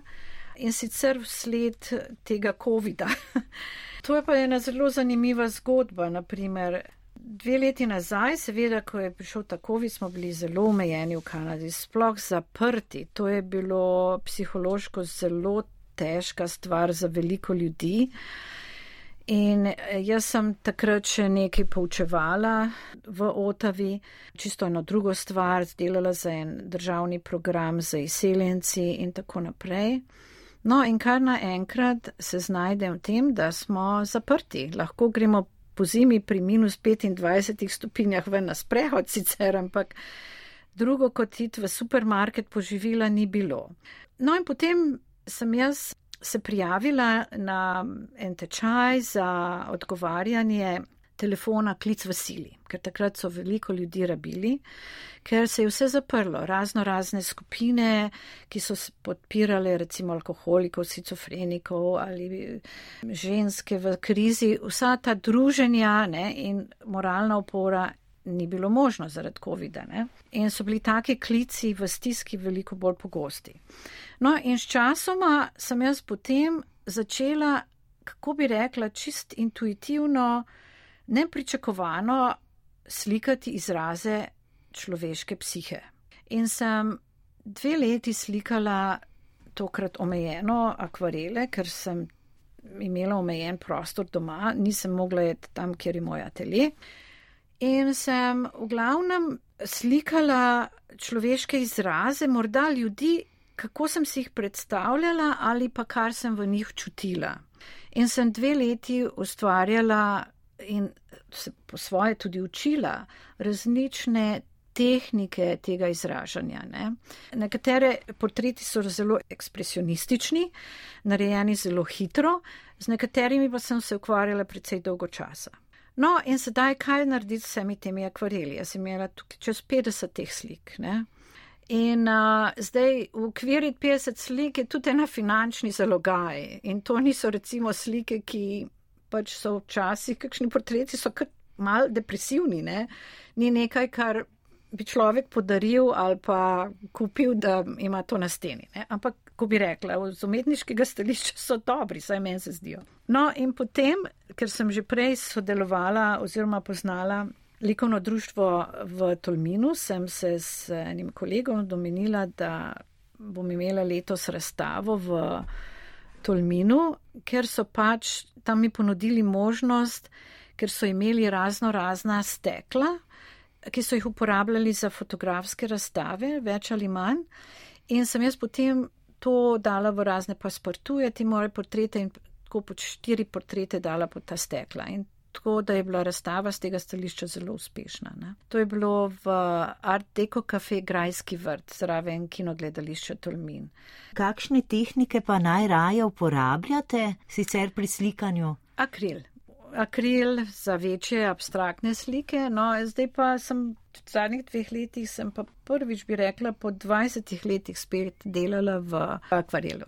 in sicer vsled tega COVID-a. to je pa ena zelo zanimiva zgodba. Naprimer, dve leti nazaj, seveda, ko je prišel ta COVID, smo bili zelo omejeni v Kanadi, sploh zaprti. To je bilo psihološko zelo težka stvar za veliko ljudi. In eh, jaz sem takrat še nekaj poučevala v Otavi, čisto eno drugo stvar, delala za en državni program za izseljenci in tako naprej. No, in kar naenkrat se znajdem v tem, da smo zaprti. Lahko gremo po zimi pri minus 25 stopinjah ven na sprehod sicer, ampak drugo kot iti v supermarket poživila ni bilo. No, in potem sem jaz se prijavila na en tečaj za odgovarjanje telefona klic v sili, ker takrat so veliko ljudi rabili, ker se je vse zaprlo, razno razne skupine, ki so podpirale recimo alkoholikov, sicofrenikov ali ženske v krizi, vsa ta druženja ne, in moralna opora ni bilo možno zaradi COVID-a. In so bili taki klici v stiski veliko bolj pogosti. No in s časoma sem jaz potem začela, kako bi rekla, čist intuitivno, nepričakovano slikati izraze človeške psihe. In sem dve leti slikala tokrat omejeno akvarele, ker sem imela omejen prostor doma, nisem mogla iti tam, kjer je moj atelje. In sem v glavnem slikala človeške izraze, morda ljudi, kako sem si jih predstavljala ali pa kar sem v njih čutila. In sem dve leti ustvarjala in se po svoje tudi učila različne tehnike tega izražanja. Ne. Nekatere portreti so zelo ekspresionistični, narejeni zelo hitro, z nekaterimi pa sem se ukvarjala precej dolgo časa. No, in sedaj, kaj narediti s vsemi temi akvareli? Jaz sem imela tukaj čez 50 teh slik. Ne? In uh, zdaj v okviru 50 slik je tudi ena finančni zalogaj. In to niso recimo slike, ki pač so včasih, kakšni portreti so kar mal depresivni, ne? ni nekaj, kar bi človek podaril ali pa kupil, da ima to na steni. Ne? Ampak, ko bi rekla, z umetniškega stališča so dobri, saj meni se zdijo. No in potem, ker sem že prej sodelovala oziroma poznala likovno društvo v Tolminu, sem se s enim kolegom domenila, da bom imela letos razstavo v Tolminu, ker so pač tam mi ponudili možnost, ker so imeli razno razna stekla, ki so jih uporabljali za fotografske razstave, več ali manj. In sem jaz potem to dala v razne pasportuje, ti moje portrete in tako pod štiri portrete dala pod ta stekla. In tako, da je bila razstava z tega stališča zelo uspešna. Ne. To je bilo v Art Deco Cafe Grajski vrt, zraven kinogledališča Tolmin. Kakšne tehnike pa najraje uporabljate sicer pri slikanju? Akril akril za večje abstraktne slike. No, zdaj pa sem v zadnjih dveh letih, sem pa prvič bi rekla, po 20 letih spet delala v akvarelu.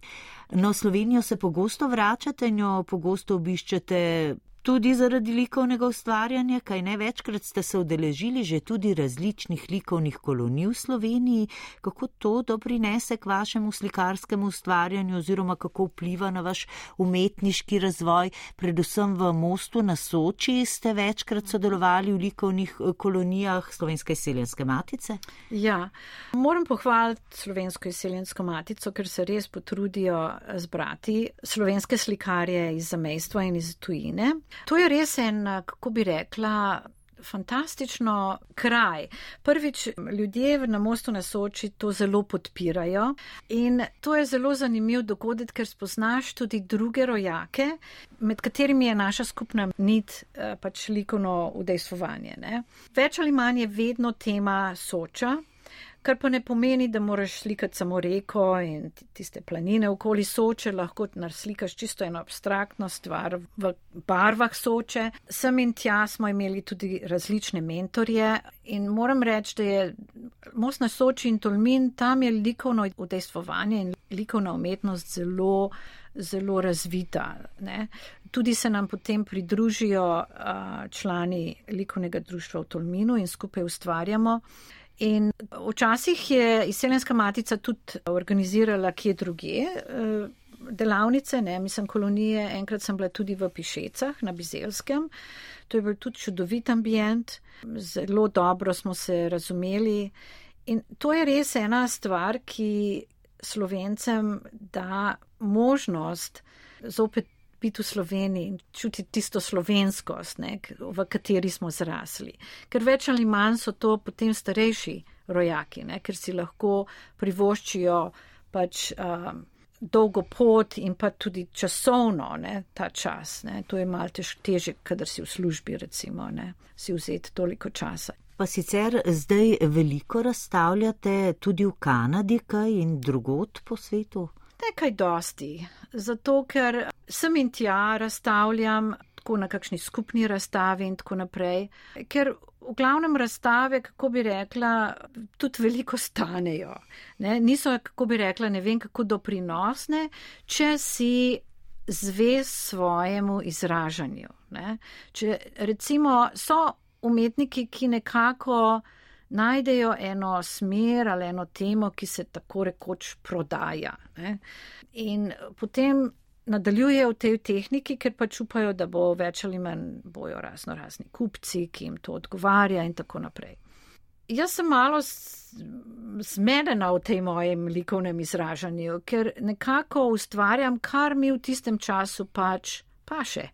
No, Slovenijo se pogosto vračate, njo pogosto obiščete tudi zaradi likovnega ustvarjanja, kaj ne večkrat ste se udeležili že tudi različnih likovnih kolonij v Sloveniji, kako to doprinese k vašemu slikarskemu ustvarjanju oziroma kako vpliva na vaš umetniški razvoj, predvsem v mostu na Soči ste večkrat sodelovali v likovnih eh, kolonijah Slovenske izseljenske matice? Ja, moram pohvaliti Slovensko izseljensko matico, ker se res potrudijo zbrati slovenske slikarje iz zamejstva in iz tujine. To je res en, kako bi rekla, fantastično kraj. Prvič, ljudje na mostu na Soči to zelo podpirajo in to je zelo zanimiv dogodek, ker spoznaš tudi druge rojake, med katerimi je naša skupna nit eh, pač likovno udejstvovanje. Ne. Več ali manj je vedno tema Soča kar pa ne pomeni, da moraš slikati samo reko in tiste planine okoli soče, lahko naslikaš čisto eno abstraktno stvar v barvah soče. Sem in tja smo imeli tudi različne mentorje in moram reči, da je most na soči in tolmin, tam je likovno udejstvovanje in likovna umetnost zelo, zelo razvita. Ne? Tudi se nam potem pridružijo uh, člani likovnega društva v Tolminu in skupaj ustvarjamo. In včasih je izseljenska matica tudi organizirala kje druge eh, delavnice, ne, mislim, kolonije. Enkrat sem bila tudi v Pišecah na Bizelskem. To je bil tudi čudovit ambient, zelo dobro smo se razumeli. In to je res ena stvar, ki slovencem da možnost zopet biti v Sloveniji in čutiti tisto slovenskost, ne, v kateri smo zrasli. Ker več ali manj so to potem starejši rojaki, ne, ker si lahko privoščijo pač um, dolgo pot in pa tudi časovno ne, ta čas. Ne. To je malo tež, teže, kadar si v službi, recimo, ne, si vzeti toliko časa. Pa sicer zdaj veliko razstavljate tudi v Kanadi, kaj in drugot po svetu? Nekaj dosti, zato ker sem in tja razstavljam lahko na kakšni skupni razstavi in tako naprej. Ker v glavnem razstave, kako bi rekla, tudi veliko stanejo. Ne? Niso, kako bi rekla, ne vem, kako doprinosne, če si zvez svojemu izražanju. Ne? Če recimo so umetniki, ki nekako najdejo eno smer ali eno temo, ki se tako rekoč prodaja. Ne? In potem nadaljujejo v tej tehniki, ker pač upajo, da bo več ali manj bojo razno razni kupci, ki jim to odgovarja in tako naprej. Jaz sem malo zmedena v tej mojem likovnem izražanju, ker nekako ustvarjam, kar mi v tistem času pač paše.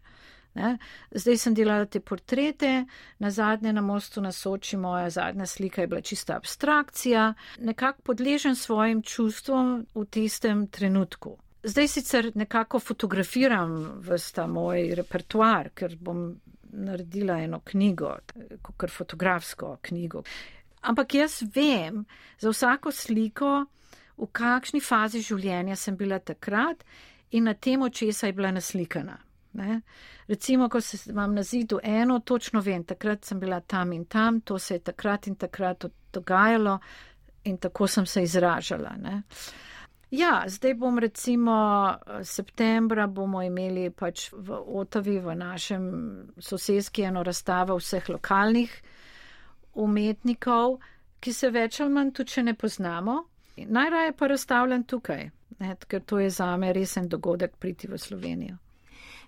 Ne? Zdaj sem delala te portrete, na zadnje na mostu na Soči, moja zadnja slika je bila čista abstrakcija, nekako podležen svojim čustvom v tistem trenutku. Zdaj sicer nekako fotografiram vsta moj repertoar, ker bom naredila eno knjigo, kot fotografsko knjigo. Ampak jaz vem za vsako sliko, v kakšni fazi življenja sem bila takrat in na temo, česa je bila naslikana. Ne? Recimo, ko se imam na zidu eno, točno vem, takrat sem bila tam in tam, to se je takrat in takrat dogajalo in tako sem se izražala. Ne? Ja, zdaj bom recimo septembra bomo imeli pač v Otavi, v našem sosedski eno razstavo vseh lokalnih umetnikov, ki se več ali manj tudi, če ne poznamo. Najraje pa razstavljam tukaj, ne, ker to je zame resen dogodek priti v Slovenijo.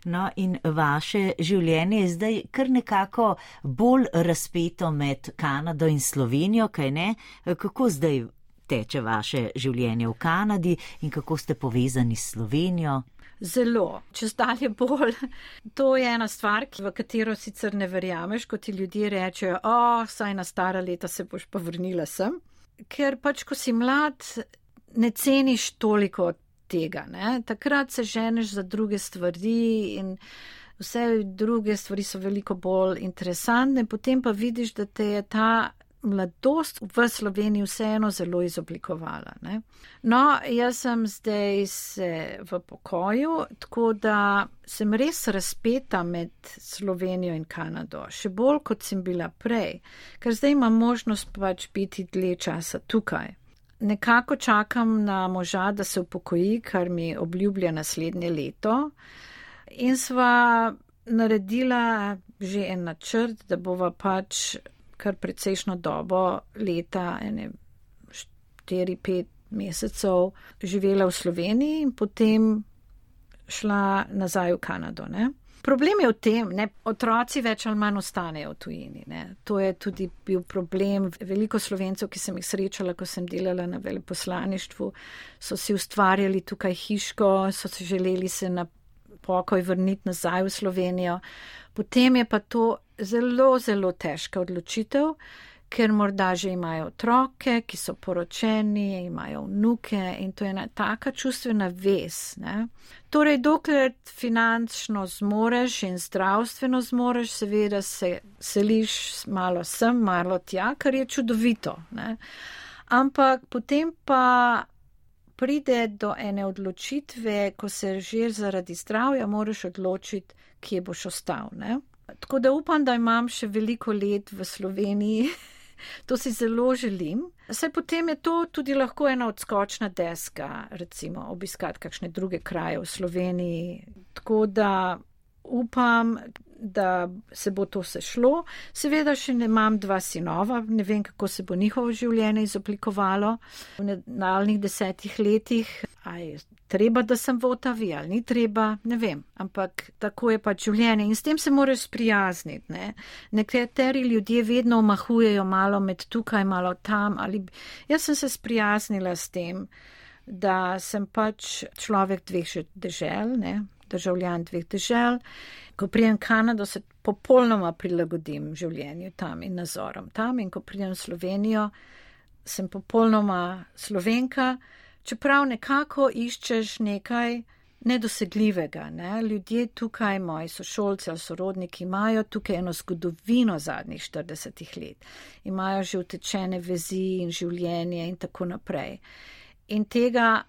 No, in vaše življenje je zdaj kar nekako bolj razpeto med Kanado in Slovenijo, kaj ne? Kako zdaj teče vaše življenje v Kanadi in kako ste povezani s Slovenijo? Zelo, če zdalje bolj. To je ena stvar, v katero sicer ne verjameš, ko ti ljudje rečejo, oh, saj na stara leta se boš pa vrnila sem. Ker pač, ko si mlad, ne ceniš toliko tega. Ne? Takrat se ženeš za druge stvari in vse druge stvari so veliko bolj interesantne, potem pa vidiš, da te je ta mladost v Sloveniji vseeno zelo izoblikovala. Ne? No, jaz sem zdaj se v pokoju, tako da sem res razpeta med Slovenijo in Kanado, še bolj kot sem bila prej, ker zdaj imam možnost pač biti dlje časa tukaj nekako čakam na moža, da se upokoji, kar mi obljublja naslednje leto. In sva naredila že en načrt, da bova pač kar precejšno dobo, leta, ene 4-5 mesecev, živela v Sloveniji in potem šla nazaj v Kanado. Ne? Problem je v tem, da otroci več ali manj ostanejo v tujini. Ne. To je tudi bil problem. Veliko slovencev, ki sem jih srečala, ko sem delala na veleposlaništvu, so si ustvarjali tukaj hiško, so se želeli se na pokoj vrniti nazaj v Slovenijo. Potem je pa to zelo, zelo težka odločitev ker morda že imajo otroke, ki so poročeni, imajo vnuke in to je ena taka čustvena vez. Ne? Torej, dokler finančno zmoreš in zdravstveno zmoreš, seveda se seliš malo sem, malo tja, kar je čudovito. Ne? Ampak potem pa pride do ene odločitve, ko se že zaradi zdravja moraš odločiti, kje boš ostal. Ne? Tako da upam, da imam še veliko let v Sloveniji. To si zelo želim. Saj potem je to tudi lahko ena odskočna deska, recimo obiskati kakšne druge kraje v Sloveniji. Tako da upam, da se bo to sešlo. Seveda še ne imam dva sinova, ne vem, kako se bo njihovo življenje izoblikovalo v nadaljnih desetih letih. Aj, treba, da sem v Otavi ali ni treba, ne vem, ampak tako je pač življenje in s tem se moraš sprijazniti. Ne? Nekateri ljudje vedno omahujejo malo med tukaj, malo tam. Ali... Jaz sem se sprijaznila s tem, da sem pač človek dveh dežel, ne? Državljan dveh dežel. Ko prijem Kanado, se popolnoma prilagodim življenju tam in nazorom tam in ko prijem Slovenijo, sem popolnoma slovenka čeprav nekako iščeš nekaj nedosegljivega. Ne? Ljudje tukaj, moji sošolci ali sorodniki, imajo tukaj eno zgodovino zadnjih 40 let, imajo že utečene vezi in življenje in tako naprej. In tega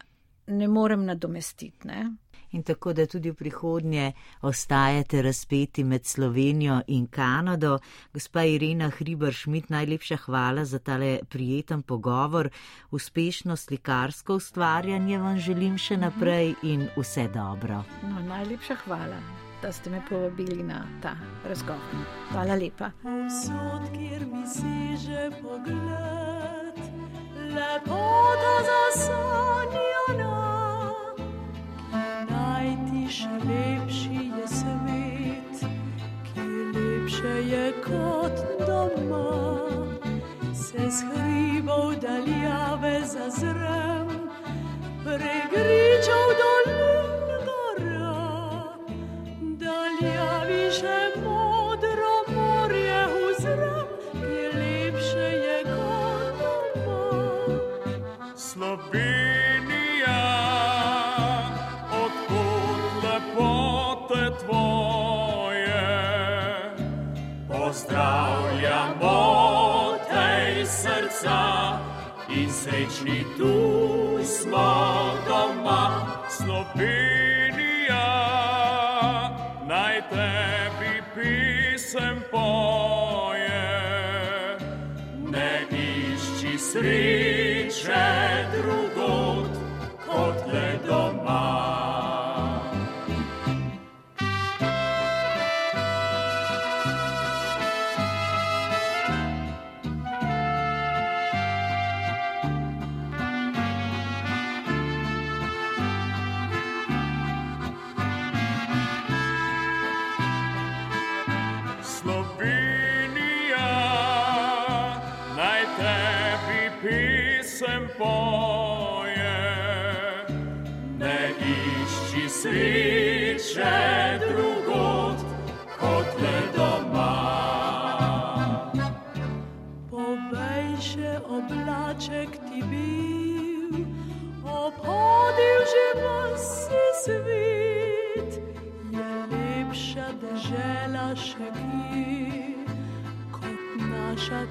ne morem nadomestiti. Ne? In tako da tudi v prihodnje ostajate razpeti med Slovenijo in Kanado. Gospa Irena Hriber-Šmit, najlepša hvala za tale prijeten pogovor. Uspešno slikarsko ustvarjanje vam želim še naprej in vse dobro. No, najlepša hvala da ste me povabili na ta razgovor. Hvala lepa. Vsod, kjer mi si že pogled, lepota zasanjena, ki najti še lepši je svet, ki lepše je kot doma. Se z hribov daljave zazrem, pregričal dolin. Tvoje, pozdravljamo tej srca in srečni tu smo doma. Slovenija, naj tebi pisem poje, ne išči sreče.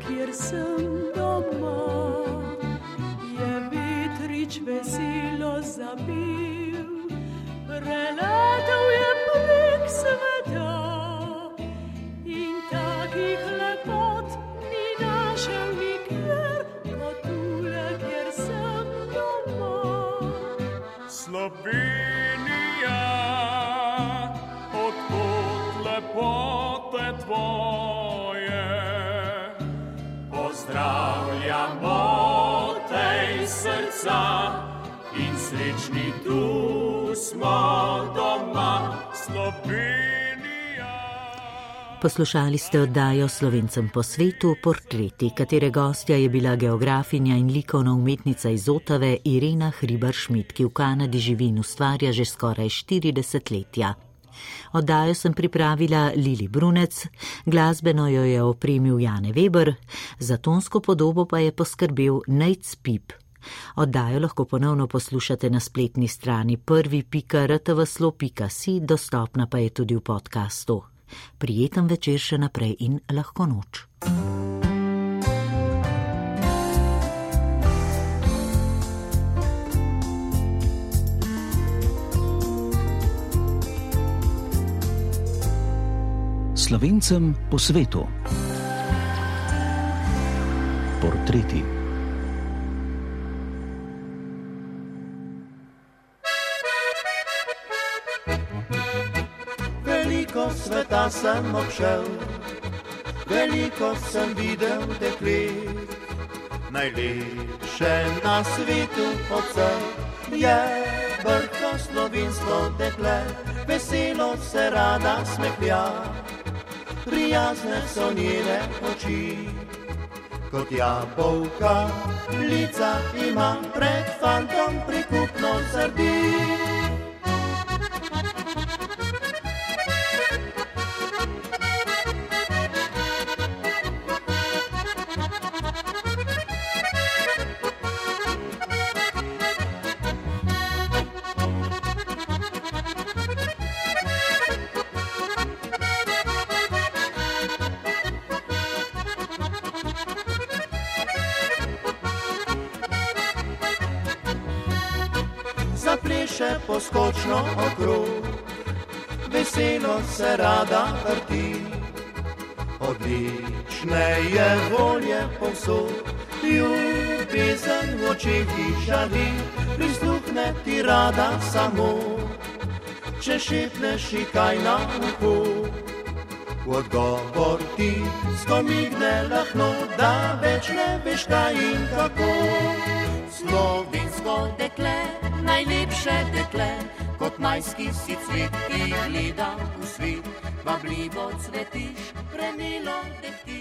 Kjer sem doma, je vetrič veselo zabil, preletel je prek sveta in takih lepot ni našel nikjer, kot tule, kjer sem doma. Slovenija, lepote tvoje pozdravljamo tej srca in srečni tu smo doma, Slovenija. Poslušali ste oddajo Slovencem po svetu portreti, katere gostja je bila geografinja in likovna umetnica iz Otave Irena Hribar-Šmit, ki v Kanadi živi in ustvarja že skoraj 40 letja. Oddajo sem pripravila Lili Brunec, glasbeno jo je opremil Jane Weber, za tonsko podobo pa je poskrbel Nate Pip. Oddajo lahko ponovno poslušate na spletni strani prvi.rtvslo.si, dostopna pa je tudi v podkastu. Prijeten večer še naprej in lahko noč. Slovencem po svetu. Portreti. Veliko sveta sem obšel, veliko sem videl deklet. Najlepše na svetu od vseh je vrhno slovinsko dekle, veselo se rada smehlja prijazne so njene oči. Kot jabolka, lica ima pred fantom prikupno srdi. Rada vrti. Odlične je volje povsod, ljubezen v očih žali, prisluhne ti rada samo, če šepneš kaj na uho. V odgovor ti skomigne lahno, da več ne veš kaj in kako. Slovensko dekle, najlepše dekle, kot majski si cvet, ki gleda v svet, vabljivo cvetiš, premilo dekti.